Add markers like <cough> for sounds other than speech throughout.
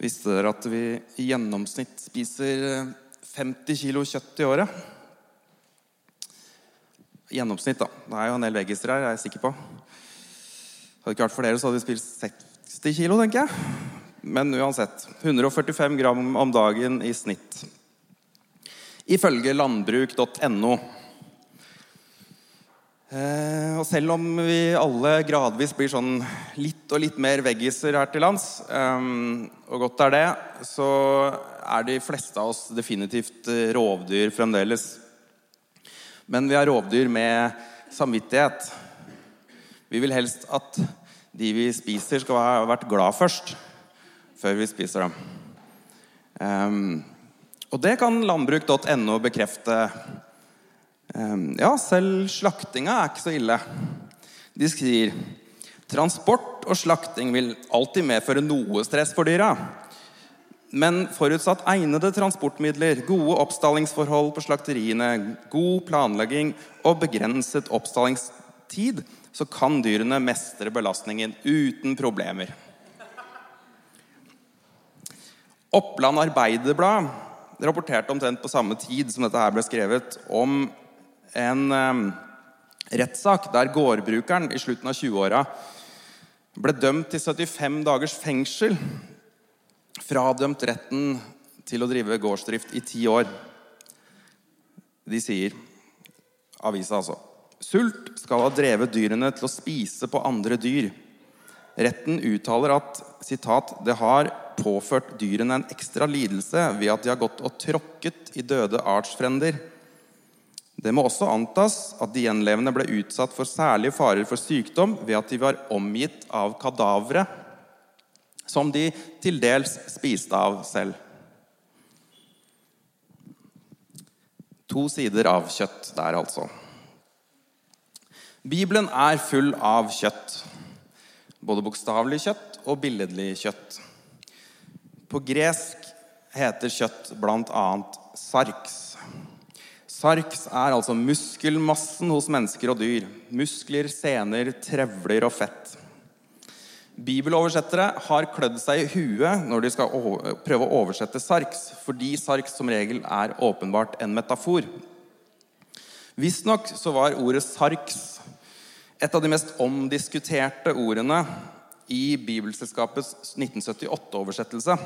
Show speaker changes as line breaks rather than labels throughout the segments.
Visste dere at vi i gjennomsnitt spiser 50 kilo kjøtt i året? Gjennomsnitt, da. Det er jo en del veggiser her, jeg er sikker på. Hadde det ikke vært for dere, så hadde vi spilt 60 kilo, tenker jeg. Men uansett. 145 gram om dagen i snitt. Ifølge landbruk.no. Eh, og selv om vi alle gradvis blir sånn litt og litt mer veggiser her til lands, eh, og godt er det, så er de fleste av oss definitivt eh, rovdyr fremdeles. Men vi er rovdyr med samvittighet. Vi vil helst at de vi spiser, skal ha vært glad først, før vi spiser dem. Um, og det kan landbruk.no bekrefte. Um, ja, selv slaktinga er ikke så ille. De skriver transport og slakting vil alltid medføre noe stress for dyra. Men forutsatt egnede transportmidler, gode oppstallingsforhold på slakteriene, god planlegging og begrenset oppstallingstid, så kan dyrene mestre belastningen uten problemer. Oppland Arbeiderblad rapporterte omtrent på samme tid som dette her ble skrevet, om en rettssak der gårdbrukeren i slutten av 20-åra ble dømt til 75 dagers fengsel fradømt retten til å drive gårdsdrift i ti år. De sier, avisa altså, sult skal ha drevet dyrene til å spise på andre dyr. Retten uttaler at citat, det har påført dyrene en ekstra lidelse ved at de har gått og tråkket i døde artsfrender. Det må også antas at de gjenlevende ble utsatt for særlige farer for sykdom ved at de var omgitt av kadavere som de til dels spiste av selv. To sider av kjøtt der, altså. Bibelen er full av kjøtt. Både bokstavelig kjøtt og billedlig kjøtt. På gresk heter kjøtt bl.a. sarks. Sarks er altså muskelmassen hos mennesker og dyr. Muskler, sener, trevler og fett. Bibeloversettere har klødd seg i huet når de skal prøve å oversette sarks, fordi sarks som regel er åpenbart en metafor. Visstnok så var ordet sarks et av de mest omdiskuterte ordene i Bibelselskapets 1978-oversettelse,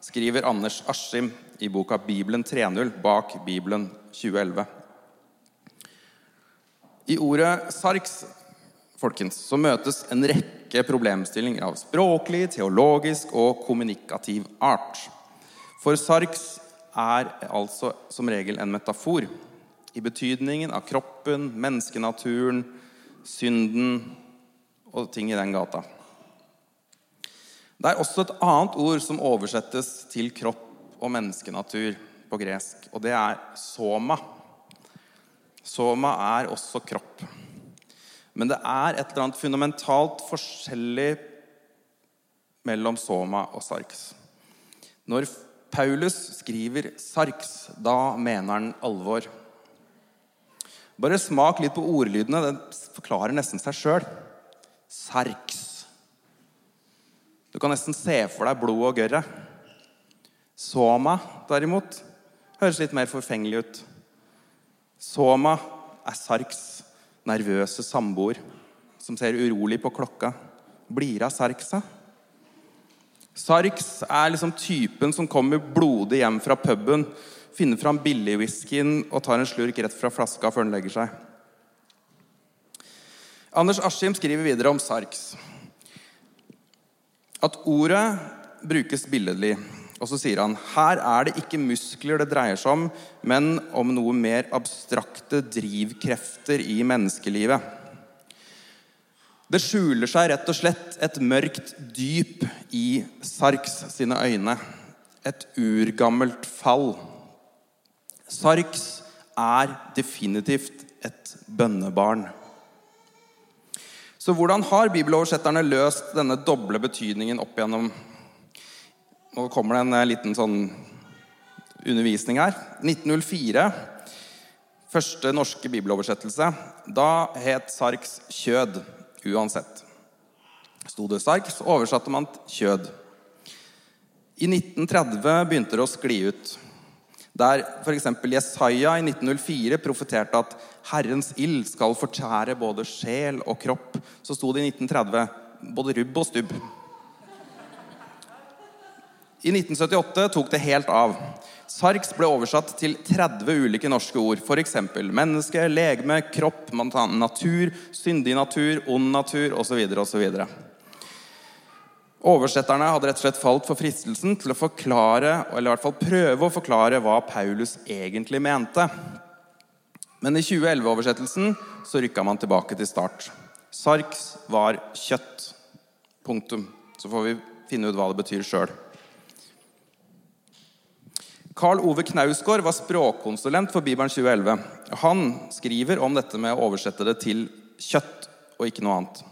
skriver Anders Askim i boka 'Bibelen 3.0' bak Bibelen 2011. I ordet sarks folkens, så møtes en rekke problemstillinger av språklig, teologisk og kommunikativ art. For sarks er altså som regel en metafor i betydningen av kroppen, menneskenaturen, synden og ting i den gata. Det er også et annet ord som oversettes til kropp og menneskenatur på gresk, og det er soma. Soma er også kropp. Men det er et eller annet fundamentalt forskjellig mellom soma og sarks. Når Paulus skriver sarks, da mener han alvor. Bare smak litt på ordlydene. Det forklarer nesten seg sjøl. Sarks. Du kan nesten se for deg blod og gørre. Soma, derimot, høres litt mer forfengelig ut. Soma er sarks nervøse samboer som ser urolig på klokka. Blir av Sarksa? Sarks er liksom typen som kommer blodig hjem fra puben, finner fram billigwhiskyen og tar en slurk rett fra flaska før den legger seg. Anders Askim skriver videre om Sarks at ordet brukes billedlig. Og så sier han her er det ikke muskler det dreier seg om, men om noe mer abstrakte drivkrefter i menneskelivet. Det skjuler seg rett og slett et mørkt dyp i Sarks sine øyne. Et urgammelt fall. Sarks er definitivt et bønnebarn. Så hvordan har bibeloversetterne løst denne doble betydningen opp igjennom nå kommer det en eh, liten sånn undervisning her. 1904, første norske bibeloversettelse. Da het Sarks 'kjød' uansett. Sto det Sarks, oversatte man 'kjød'. I 1930 begynte det å skli ut. Der f.eks. Jesaja i 1904 profeterte at 'Herrens ild skal fortære både sjel og kropp', så sto det i 1930 både rubb og stubb. I 1978 tok det helt av. Sarks ble oversatt til 30 ulike norske ord. F.eks. menneske, legeme, kropp, natur, syndig natur, ond natur osv. osv. Oversetterne hadde rett og slett falt for fristelsen til å forklare, eller i hvert fall prøve å forklare hva Paulus egentlig mente. Men i 2011-oversettelsen så rykka man tilbake til start. Sarks var kjøtt. Punktum. Så får vi finne ut hva det betyr sjøl. Karl Ove Knausgård var språkkonsulent for Bibelen 2011. Han skriver om dette med å oversette det til kjøtt og ikke noe annet.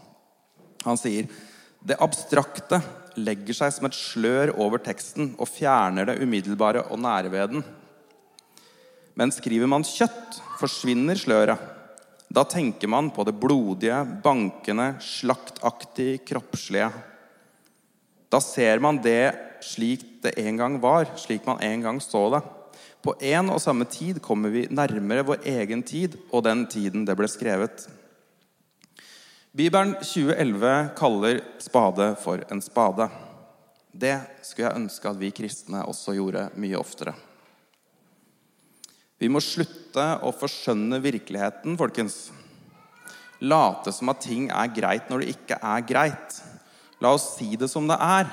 Han sier det abstrakte legger seg som et slør over teksten og fjerner det umiddelbare og nære ved den. Men skriver man kjøtt, forsvinner sløret. Da tenker man på det blodige, bankende, slaktaktige, kroppslige. Da ser man det slik det en gang var, slik man en gang så det. På en og samme tid kommer vi nærmere vår egen tid og den tiden det ble skrevet. Bibelen 2011 kaller spade for en spade. Det skulle jeg ønske at vi kristne også gjorde mye oftere. Vi må slutte å forskjønne virkeligheten, folkens. Late som at ting er greit når det ikke er greit. La oss si det som det er.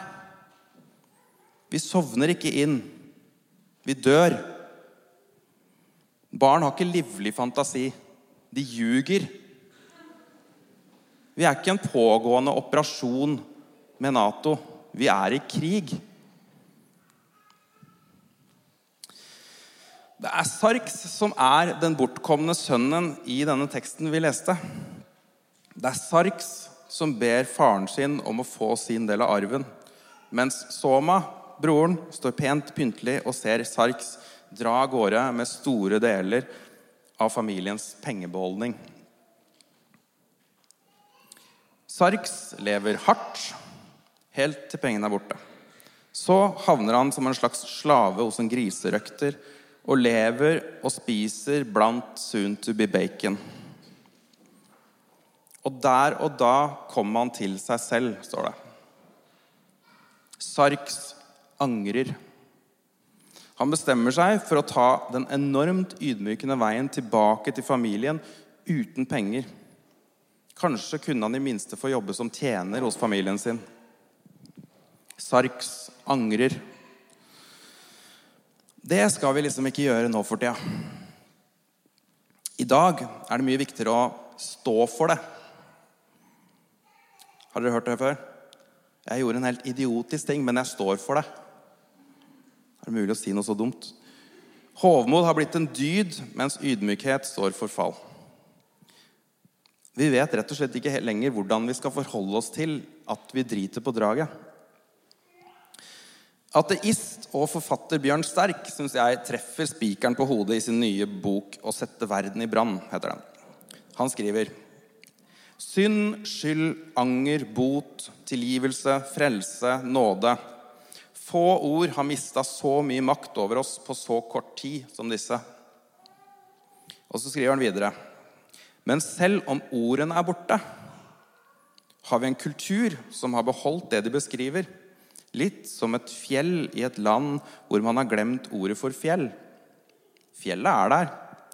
Vi sovner ikke inn. Vi dør. Barn har ikke livlig fantasi. De ljuger. Vi er ikke en pågående operasjon med Nato. Vi er i krig. Det er Sarks som er den bortkomne sønnen i denne teksten vi leste. Det er Sarks som ber faren sin om å få sin del av arven, mens Soma broren står pent pyntelig og ser Sarks dra av gårde med store deler av familiens pengebeholdning. Sarks lever hardt helt til pengene er borte. Så havner han som en slags slave hos en griserøkter og lever og spiser blant soon to be bacon. Og der og da kommer han til seg selv, står det. Sarks angrer. Han bestemmer seg for å ta den enormt ydmykende veien tilbake til familien uten penger. Kanskje kunne han i minste få jobbe som tjener hos familien sin. Sarks angrer. Det skal vi liksom ikke gjøre nå for tida. I dag er det mye viktigere å stå for det. Har dere hørt det før? Jeg gjorde en helt idiotisk ting, men jeg står for det. Er det mulig å si noe så dumt? Hovmod har blitt en dyd, mens ydmykhet står for fall. Vi vet rett og slett ikke lenger hvordan vi skal forholde oss til at vi driter på draget. Ateist og forfatter Bjørn Sterk syns jeg treffer spikeren på hodet i sin nye bok 'Å sette verden i brann'. heter den. Han skriver Synd, skyld, anger, bot, tilgivelse, frelse, nåde få ord har mista så mye makt over oss på så kort tid som disse. Og så skriver han videre. Men selv om ordene er borte, har vi en kultur som har beholdt det de beskriver. Litt som et fjell i et land hvor man har glemt ordet for fjell. Fjellet er der.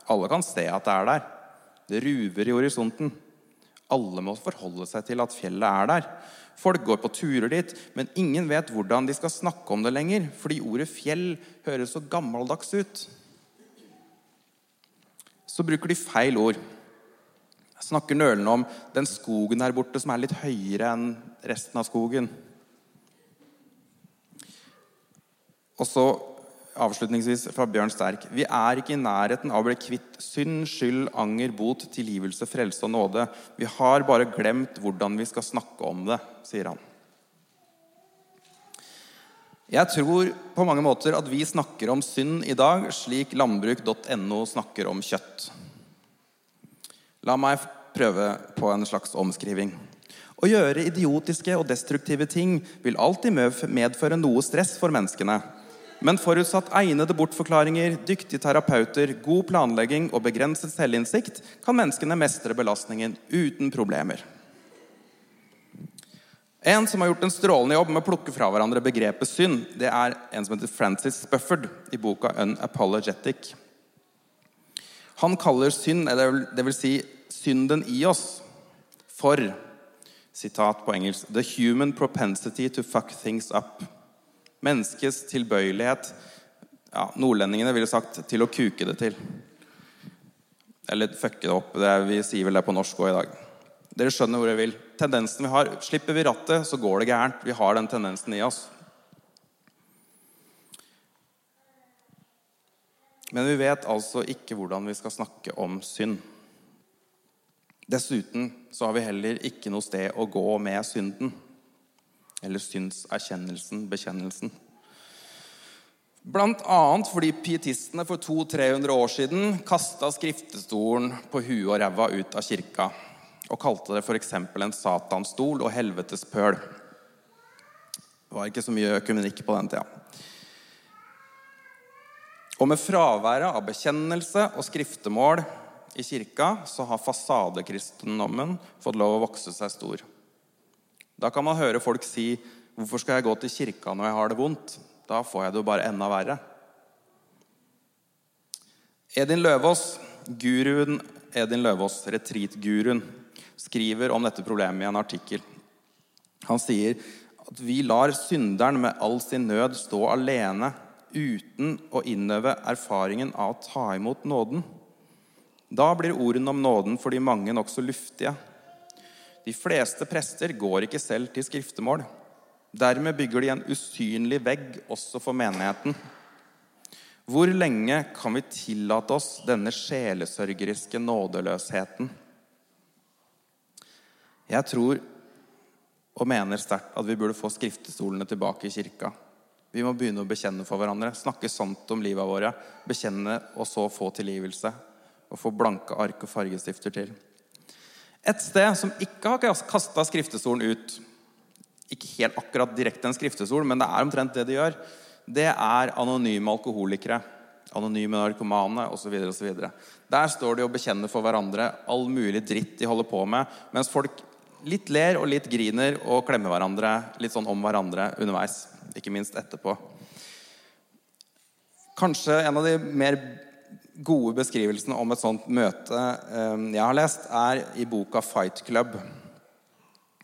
Alle kan se at det er der. Det ruver i horisonten. Alle må forholde seg til at fjellet er der. Folk går på turer dit, men ingen vet hvordan de skal snakke om det lenger, fordi ordet 'fjell' høres så gammeldags ut. Så bruker de feil ord. Snakker nølende om den skogen her borte som er litt høyere enn resten av skogen. Og så avslutningsvis fra Bjørn Sterk. Vi er ikke i nærheten av å bli kvitt synd, skyld, anger, bot, tilgivelse, frelse og nåde. Vi har bare glemt hvordan vi skal snakke om det, sier han. Jeg tror på mange måter at vi snakker om synd i dag slik landbruk.no snakker om kjøtt. La meg prøve på en slags omskriving. Å gjøre idiotiske og destruktive ting vil alltid medføre noe stress for menneskene. Men forutsatt egnede bortforklaringer, dyktige terapeuter, god planlegging og begrenset selvinnsikt kan menneskene mestre belastningen uten problemer. En som har gjort en strålende jobb med å plukke fra hverandre begrepet synd, det er en som heter Francis Bufford i boka 'Unapologetic'. Han kaller synd, eller det vil si synden i oss, for sitat på engelsk 'the human propensity to fuck things up'. Menneskets tilbøyelighet ja, Nordlendingene ville sagt 'til å kuke det til'. Eller 'fucke det opp'. Det, vi sier vel det på norsk òg i dag. Dere skjønner hvor jeg vil. Tendensen vi har, Slipper vi rattet, så går det gærent. Vi har den tendensen i oss. Men vi vet altså ikke hvordan vi skal snakke om synd. Dessuten så har vi heller ikke noe sted å gå med synden. Eller syndserkjennelsen, bekjennelsen. Blant annet fordi pietistene for 200-300 år siden kasta skriftestolen på huet og ræva ut av kirka og kalte det f.eks. en satanstol og helvetes pøl. Det var ikke så mye økumenikk på den tida. Og med fraværet av bekjennelse og skriftemål i kirka så har fasadekristendommen fått lov å vokse seg stor. Da kan man høre folk si 'Hvorfor skal jeg gå til kirka når jeg har det vondt?' Da får jeg det jo bare enda verre. Edin Løvaas, guruen Edin Løvaas, retreat-guruen, skriver om dette problemet i en artikkel. Han sier at vi lar synderen med all sin nød stå alene uten å innøve erfaringen av å ta imot nåden. Da blir ordene om nåden for de mange nokså luftige. De fleste prester går ikke selv til skriftemål. Dermed bygger de en usynlig vegg også for menigheten. Hvor lenge kan vi tillate oss denne sjelesørgeriske nådeløsheten? Jeg tror og mener sterkt at vi burde få skriftestolene tilbake i kirka. Vi må begynne å bekjenne for hverandre, snakke sant om livet våre, bekjenne og så få tilgivelse og få blanke ark og fargestifter til. Et sted som ikke har kasta skriftestolen ut, ikke helt akkurat direkte en skriftestol, men det er omtrent det de gjør, det er anonyme alkoholikere. Anonyme narkomane osv. Der står de og bekjenner for hverandre all mulig dritt de holder på med, mens folk litt ler og litt griner og klemmer hverandre litt sånn om hverandre underveis. Ikke minst etterpå. Kanskje en av de mer gode beskrivelsen om et sånt møte eh, jeg har lest, er i boka 'Fight Club'.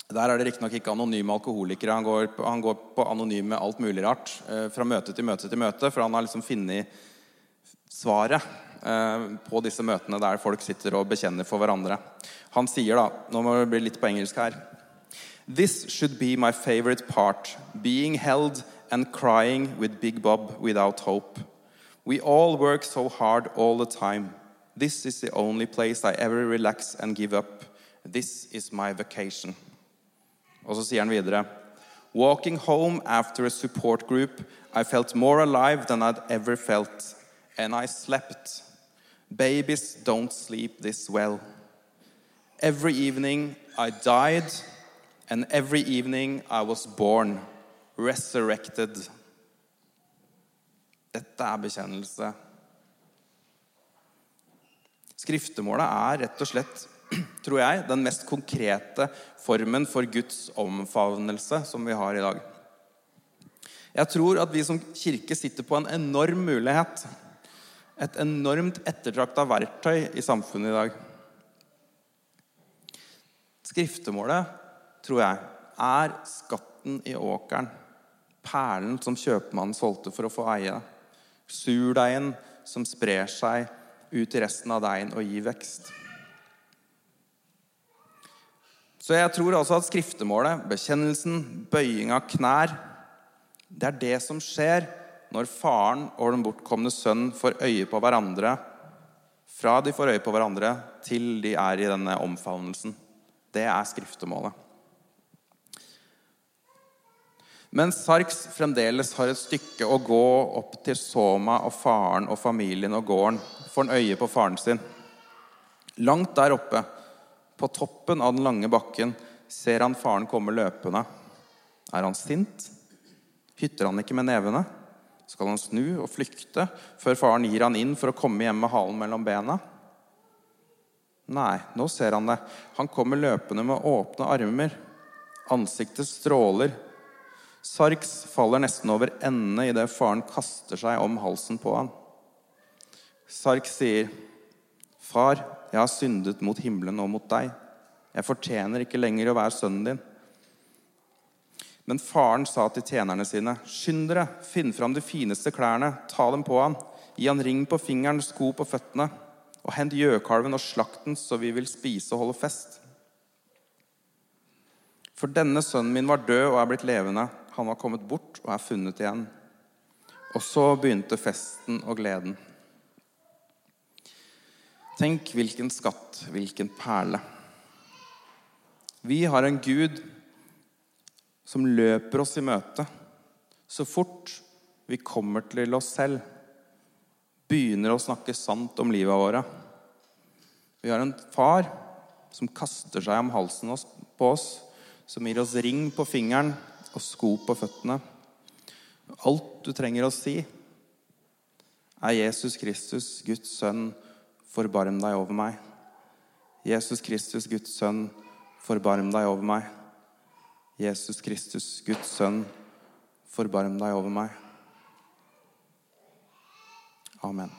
Der er det riktignok ikke anonyme alkoholikere. Han går, på, han går på anonyme alt mulig rart. Eh, fra møte til møte til møte. For han har liksom funnet svaret eh, på disse møtene der folk sitter og bekjenner for hverandre. Han sier da Nå må det bli litt på engelsk her. This should be my favorite part. Being held and crying with Big Bob without hope. We all work so hard all the time. This is the only place I ever relax and give up. This is my vacation. Og så sier han videre Walking home after a support group, I felt more alive than I'd ever felt. And I slept. Babies don't sleep this well. Every evening I died, and every evening I was born, resurrected. Dette er bekjennelse. Skriftemålet er rett og slett, <clears throat> tror jeg, den mest konkrete formen for Guds omfavnelse som vi har i dag. Jeg tror at vi som kirke sitter på en enorm mulighet. Et enormt ettertrakta verktøy i samfunnet i dag. Skriftemålet, tror jeg, er skatten i åkeren. Perlen som kjøpmannen solgte for å få eie surdeigen som sprer seg ut i resten av deigen og gir vekst. Så jeg tror altså at skriftemålet, bekjennelsen, bøying av knær, det er det som skjer når faren og den bortkomne sønn får øye på hverandre, fra de får øye på hverandre, til de er i denne omfavnelsen. Det er skriftemålet. Men Sarks fremdeles har et stykke å gå opp til Soma og faren og familien og gården. Får han øye på faren sin. Langt der oppe, på toppen av den lange bakken, ser han faren komme løpende. Er han sint? Hytter han ikke med nevene? Skal han snu og flykte før faren gir han inn for å komme hjem med halen mellom bena? Nei, nå ser han det. Han kommer løpende med åpne armer. Ansiktet stråler. Sarks faller nesten over ende idet faren kaster seg om halsen på han. Sark sier, 'Far, jeg har syndet mot himmelen og mot deg.' 'Jeg fortjener ikke lenger å være sønnen din.' Men faren sa til tjenerne sine, 'Skynd dere, finn fram de fineste klærne, ta dem på han.' 'Gi han ring på fingeren, sko på føttene.' 'Og hent gjøkalven og slakt den, så vi vil spise og holde fest.' For denne sønnen min var død og er blitt levende. Han var kommet bort og er funnet igjen. Og så begynte festen og gleden. Tenk hvilken skatt, hvilken perle. Vi har en Gud som løper oss i møte så fort vi kommer til oss selv, begynner å snakke sant om livet våre. Vi har en far som kaster seg om halsen på oss, som gir oss ring på fingeren og sko på føttene. Alt du trenger å si, er Jesus Kristus, Guds sønn, forbarm deg over meg. Jesus Kristus, Guds sønn, forbarm deg over meg. Jesus Kristus, Guds sønn, forbarm deg over meg. Amen.